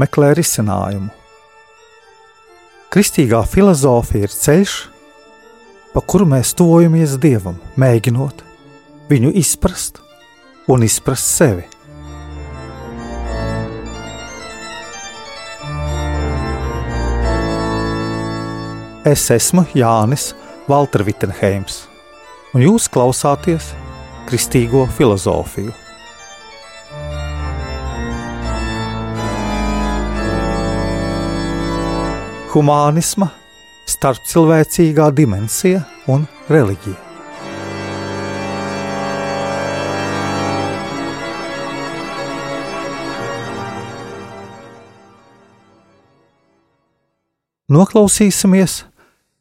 meklē risinājumu. Kristīgā filozofija ir ceļš, pa kuru mēs tuvojamies Dievam, mēģinot viņu izprast un izprast sevi. Es esmu Jānis Valter Vitsenheims, un jūs klausāties Kristīgo filozofiju. Humānisma, starpcilvēcīgā dimensija un reliģija. Noklausīsimies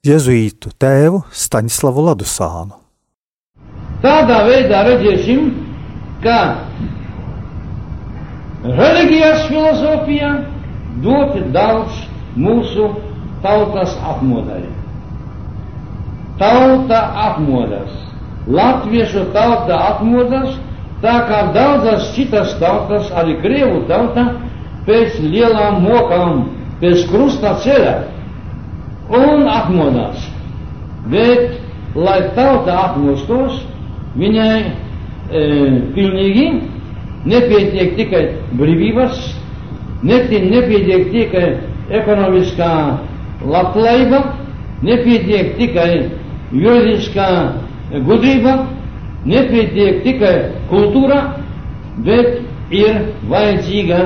Jēzuītu tēvu Staņslavu Ladusānu. Tādā veidā redzēsim, ka reliģijas filozofijā ļoti daudz mūsu tautas apmodai. Tauta apmodas, latviešu tauta apmodas, tā kā daudzas citas tautas, arī krievu tauta, pēc lielām mokām, pēc krusta ceļa un apmodās. Bet, lai tauta apmostos, viņai e, pilnīgi nepietiek tikai brīvības, nepietiek tikai ekonomiskā labklājība, nepietiek tikai juridiskā gudrība, nepietiek tikai kultūra, bet ir vajadzīga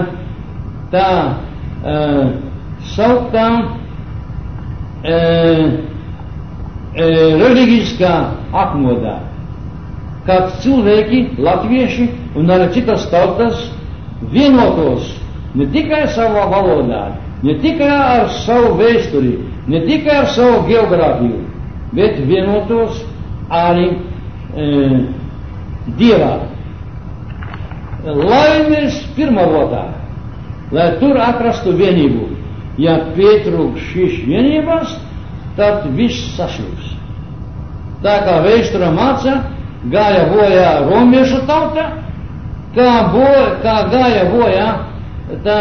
tā uh, sauktā uh, uh, reliģiskā apmodā, kad cilvēki, latvieši un arī citas tautas vienotos ne tikai savā valodā, ne tikai ar savu vēsturi, ne tikai ar savu geogrāfiju, bet vienotos arī e, Dievā. Laimes pirmā votā, lai tur atrastu vienību. Ja pietrūks šīs vienības, tad viss sašūs. Tā kā vēstura māca, gāja bojā romiešu tauta, kā, bo, kā gāja bojā tā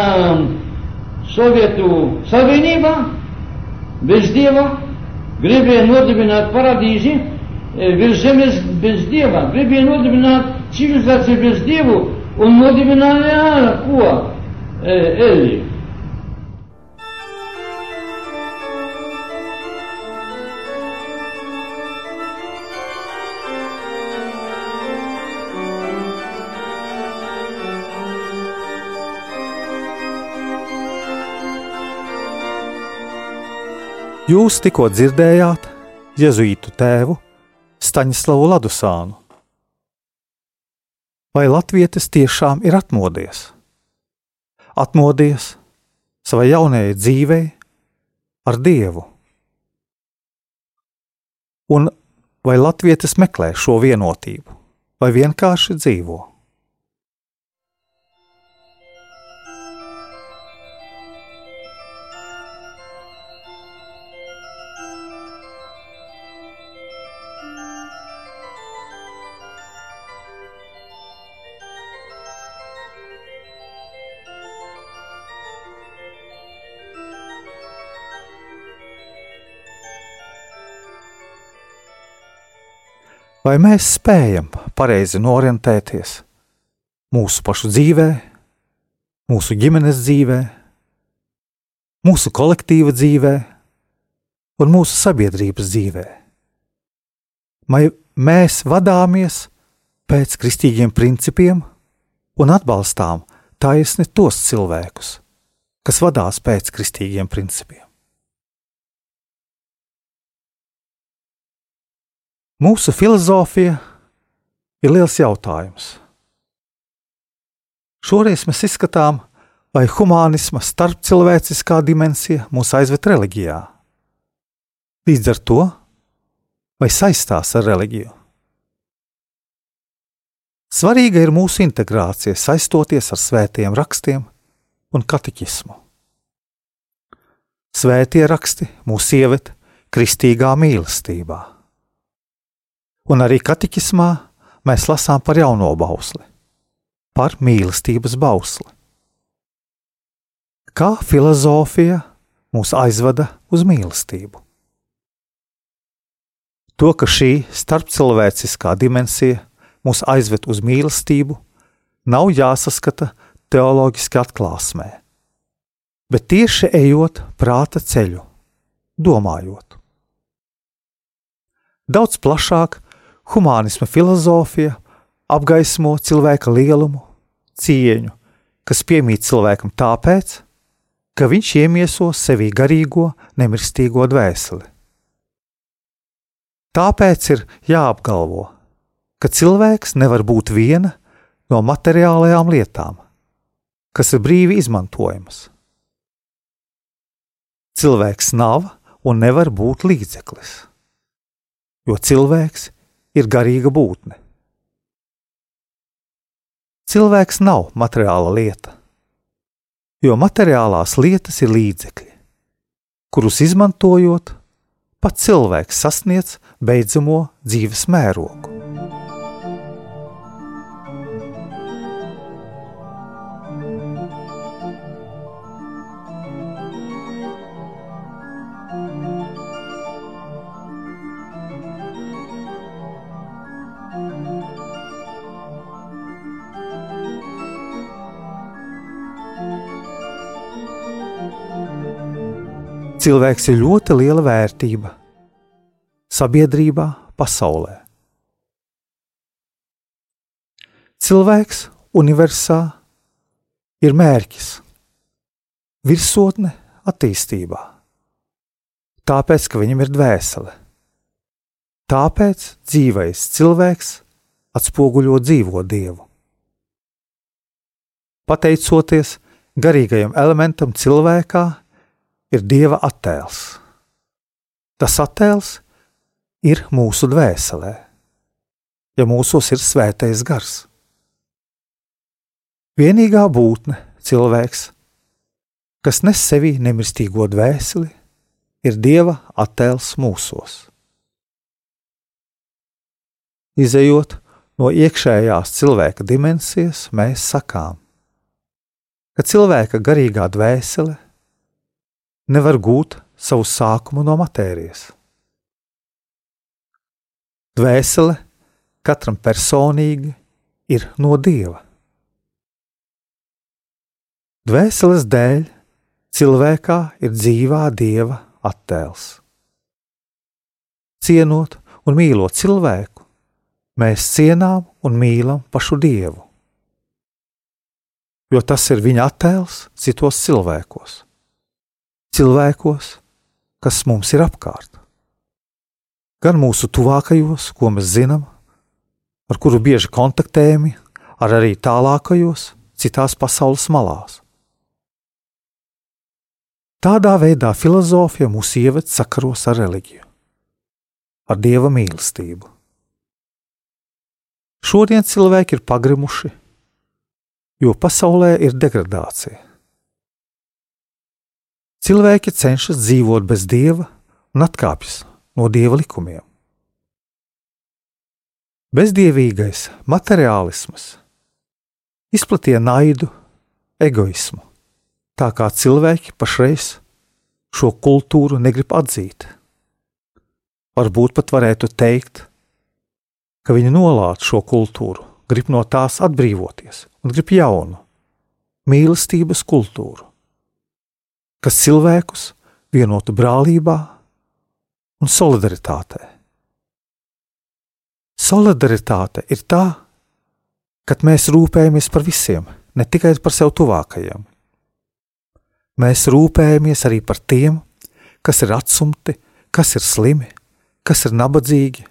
Sovietu Savienībā bez dieva gribēja nodibināt paradīzi virs zemes bez dieva, gribēja nodibināt civilizāciju bez dievu un nodibināja ko? Eli. Jūs tikko dzirdējāt Jēzuītu tēvu Staņslavu Ladusānu. Vai latvietis tiešām ir atmodies? Atmodies savai jaunajai dzīvei ar Dievu. Un vai latvietis meklē šo vienotību, vai vienkārši dzīvo? Vai mēs spējam pareizi norientēties mūsu pašu dzīvē, mūsu ģimenes dzīvē, mūsu kolektīva dzīvē un mūsu sabiedrības dzīvē? Vai mēs vadāmies pēc kristīgiem principiem un atbalstām taisni tos cilvēkus, kas vadās pēc kristīgiem principiem? Mūsu filozofija ir liels jautājums. Šoreiz mēs izskatām vai humānisma starpcilvēciskā dimensija mūs aizved reliģijā? Līdz ar to, vai saistās ar reliģiju? Svarīga ir mūsu integrācija, saistoties ar svētiem rakstiem un kateķismu. Svētie raksti mūs ieved kristīgā mīlestībā. Un arī kateķismā mēs lasām par jauno bausli, par mīlestības bausli kā filozofija mūs aizvada uz mīlestību. To, ka šī starpcilvēciskā dimensija mūs aizved uz mīlestību, nav jāsaskata teoloģiski atklāsmē, bet tieši ejot prāta ceļu, domājot. Daudz plašāk humānisma filozofija apgaismo cilvēka lielumu, cieņu, kas piemīt cilvēkam tāpēc, ka viņš iemieso sevī garīgo, nemirstīgo dvēseli. Tāpēc ir jāapgalvo, ka cilvēks nevar būt viena no materiālajām lietām, kas ir brīvi izmantojamas. Cilvēks nav un nevar būt līdzeklis, jo cilvēks ir garīga būtne. Cilvēks nav materiāla lieta jo materiālās lietas ir līdzekļi, kurus izmantojot, pats cilvēks sasniedz beidzamo dzīves mērogu. Cilvēks ir ļoti liela vērtība sabiedrībā, pasaulē. Cilvēks universā ir mērķis, virsotne attīstībā, tāpēc, ka viņam ir dvēsele. Tāpēc dzīvais cilvēks atspoguļo dzīvo dievu. Pateicoties garīgajam elementam cilvēkā, ir Dieva attēls. Tas attēls ir mūsu dvēselē, ja mūsos ir svētais gars. Vienīgā būtne, cilvēks, kas nes sevī nemirstīgo dvēseli, ir Dieva attēls mūsos. Izejot no iekšējās cilvēka dimensijas, mēs sakām, ka cilvēka garīgā dvēsele nevar gūt savu sākumu no matērijas. Dvēsele katram personīgi ir no dieva. Dvēseles dēļ cilvēkā ir dzīvā dieva attēls. Cienot un mīlot cilvēku, mēs cienām un mīlam pašu dievu, jo tas ir viņa attēls citos cilvēkos cilvēkos, kas mums ir apkārt. Gan mūsu tuvākajos, ko mēs zinām, ar kuru bieži kontaktējami, ar arī tālākajos, citās pasaules malās. Tādā veidā filozofija mūs ieved sakaros ar reliģiju, ar dieva mīlestību. Šodien cilvēki ir pagrimuši, jo pasaulē ir degradācija. Cilvēki cenšas dzīvot bez dieva un atkāpjas no dieva likumiem. Bezdievīgais materiālisms izplatīja naidu, egoismu, tā kā cilvēki pašreiz šo kultūru negrib atzīt. Varbūt pat varētu teikt, ka viņi nolādē šo kultūru, grib no tās atbrīvoties un grib jaunu mīlestības kultūru kas cilvēkus vienotu brālībā un solidaritātē. Solidaritāte ir tā, kad mēs rūpējamies par visiem, ne tikai par sev tuvākajiem. Mēs rūpējamies arī par tiem, kas ir atsumti, kas ir slimi, kas ir nabadzīgi,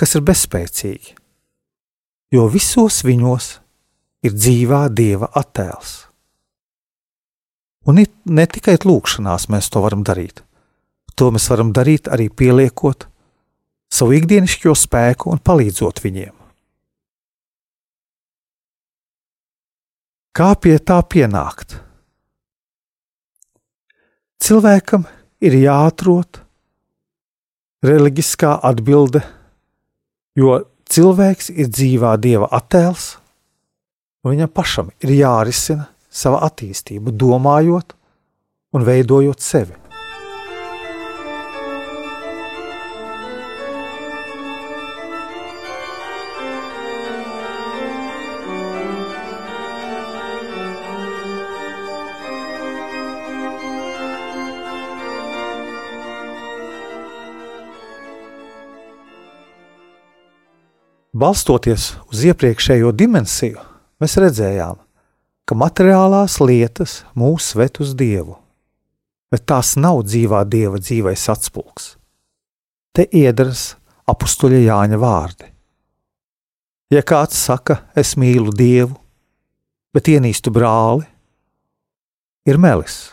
kas ir bezspēcīgi. Jo visos viņos ir dzīvā dieva attēls. Un ne tikai lūkšanās mēs to varam darīt. To mēs varam darīt arī pieliekot savu ikdienišķo spēku un palīdzot viņiem. Kā pie tā pienākt? Cilvēkam ir jāatrod reliģiskā atbilde, jo cilvēks ir dzīvā dieva attēls, un viņam pašam ir jārisina sava attīstība, domājot un veidojot sevi. Balstoties uz iepriekšējo dimensiju, mēs redzējām, ka materiālās lietas mūs ved uz dievu, bet tās nav dzīvā dieva dzīvais atspulgs. Te iedaras apstuļa Jāņa vārdi. Ja kāds saka, es mīlu dievu, bet ienīstu brāli, ir melis.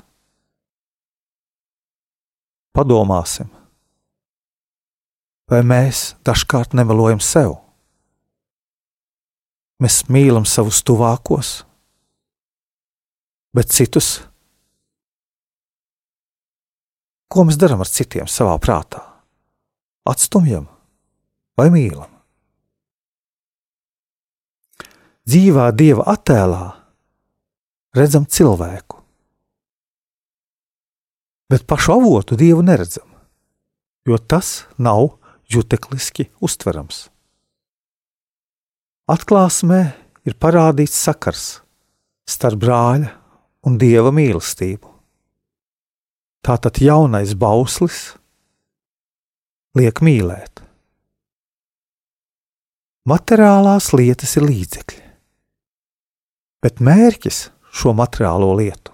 Padomāsim, vai mēs dažkārt nemelojam sev? Mēs mīlam savus tuvākos, bet citus. Ko mēs darām ar citiem savā prātā? Atstumjam vai mīlam? Dzīvā dieva attēlā redzam cilvēku, bet pašu avotu dievu neredzam, jo tas nav jutekliski uztverams. Atklāsmē ir parādīts sakars starp brāļa un dieva mīlestību. Tātad jaunais bauslis liek mīlēt. Materiālās lietas ir līdzekļi, bet mērķis šo materiālo lietu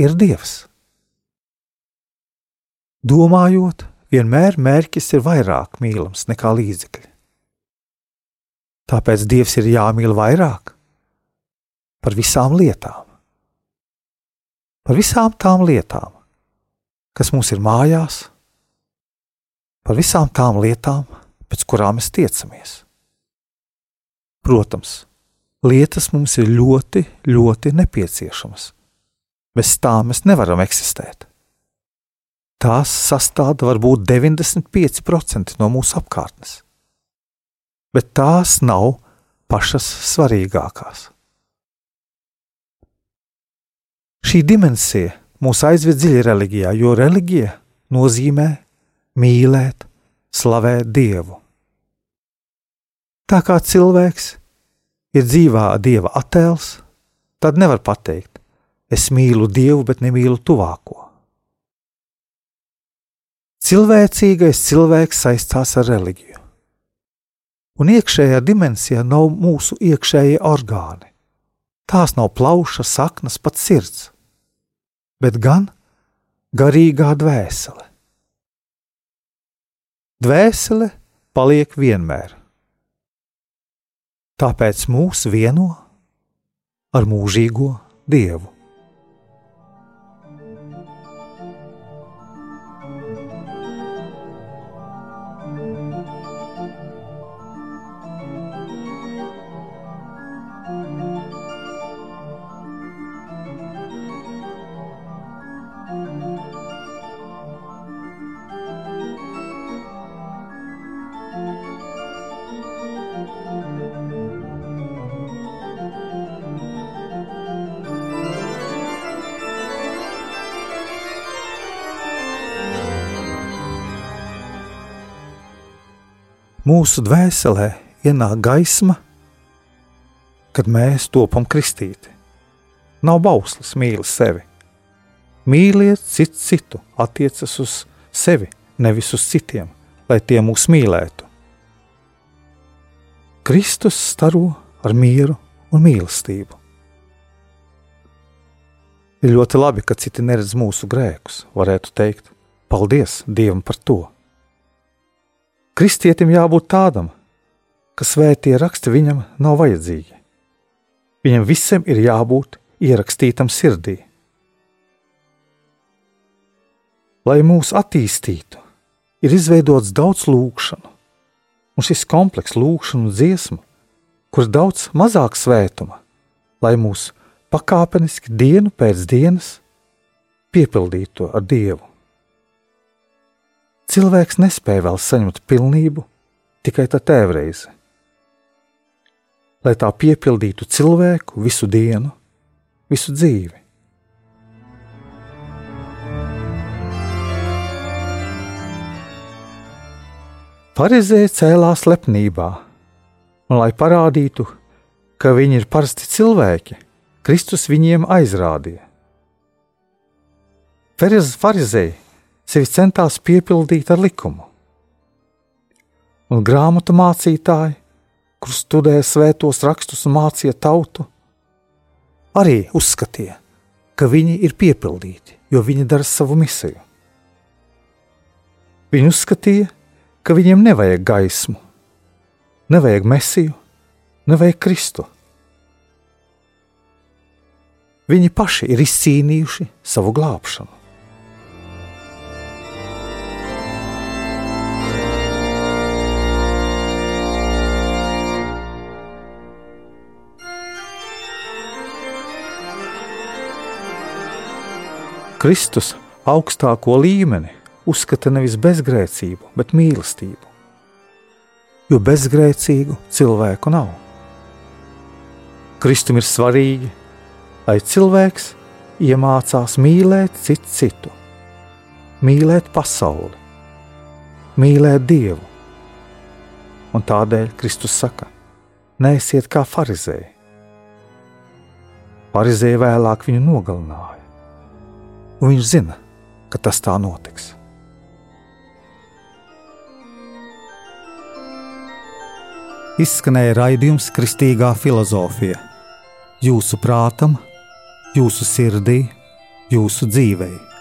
ir Dievs. Domājot, vienmēr mērķis ir vairāk mīlams nekā līdzekļi. Tāpēc Dievs ir jāmīl vairāk par visām lietām. Par visām tām lietām, kas mums ir mājās, par visām tām lietām, pēc kurām mēs tiecamies. Protams, lietas mums ir ļoti, ļoti nepieciešamas. Bez tām mēs nevaram eksistēt. Tās sastāv varbūt 95% no mūsu apkārtnes bet tās nav pašas svarīgākās. Šī dimensija mūs aizved dziļi reliģijā, jo reliģija nozīmē mīlēt, slavēt Dievu. Tā kā cilvēks ir dzīvā Dieva attēls, tad nevar pateikt, es mīlu Dievu, bet nemīlu tuvāko. Cilvēcīgais cilvēks saistās ar reliģiju un iekšējā dimensijā nav mūsu iekšējie orgāni. Tās nav plauša, saknas, pat sirds, bet gan garīgā dvēsele. Dvēsele paliek vienmēr. Tāpēc mūs vieno ar mūžīgo Dievu. Mūsu dvēselē ienāk gaisma, kad mēs topam kristīti. Nav bauslis, mīli sevi. Mīliet citu citu, attiecas uz sevi, nevis uz citiem, lai tie mūs mīlētu. Kristus staro ar mieru un mīlestību. Ir ļoti labi, ka citi neredz mūsu grēkus, varētu teikt, paldies Dievam par to. Kristietim jābūt tādam, ka svētie raksti viņam nav vajadzīgi. Viņam visam ir jābūt ierakstītam sirdī. Lai mūs attīstītu, ir izveidots daudz lūkšanu, un šis komplekss lūkšanu dziesmu, kur daudz mazāk svētuma, lai mūs pakāpeniski dienu pēc dienas piepildītu ar Dievu. Cilvēks nespēja vēl saņemt pilnību tikai tā tēvreize. Lai tā piepildītu cilvēku visu dienu, visu dzīvi. Pharizēji cēlās lepnībā, un, lai parādītu, ka viņi ir parasti cilvēki, Kristus viņiem aizrādīja. Pharizēji sevi centās piepildīt ar likumu, un grāmatu mācītāji, kurš studēja svētos rakstus un mācīja tautu, arī uzskatīja, ka viņi ir piepildīti, jo viņi dara savu misiju. Viņi uzskatīja, ka viņiem nevajag gaismu, nevajag mesiju, nevajag Kristu. Viņi paši ir izcīnījuši savu glābšanu. Kristus augstāko līmeni uzskata nevis bezgrēcību, bet mīlestību. Jo bezgrēcīgu cilvēku nav. Kristum ir svarīgi, lai cilvēks iemācās mīlēt citu citu, mīlēt pasauli, mīlēt Dievu. Un tādēļ Kristus saka: Neesiet kā farizēji. Farizēji vēlāk viņu nogalināja un viņš zina, ka tas tā notiks. Izskanēja raidījums Kristīgā filozofija. Jūsu prātam, jūsu sirdī, jūsu dzīvēm.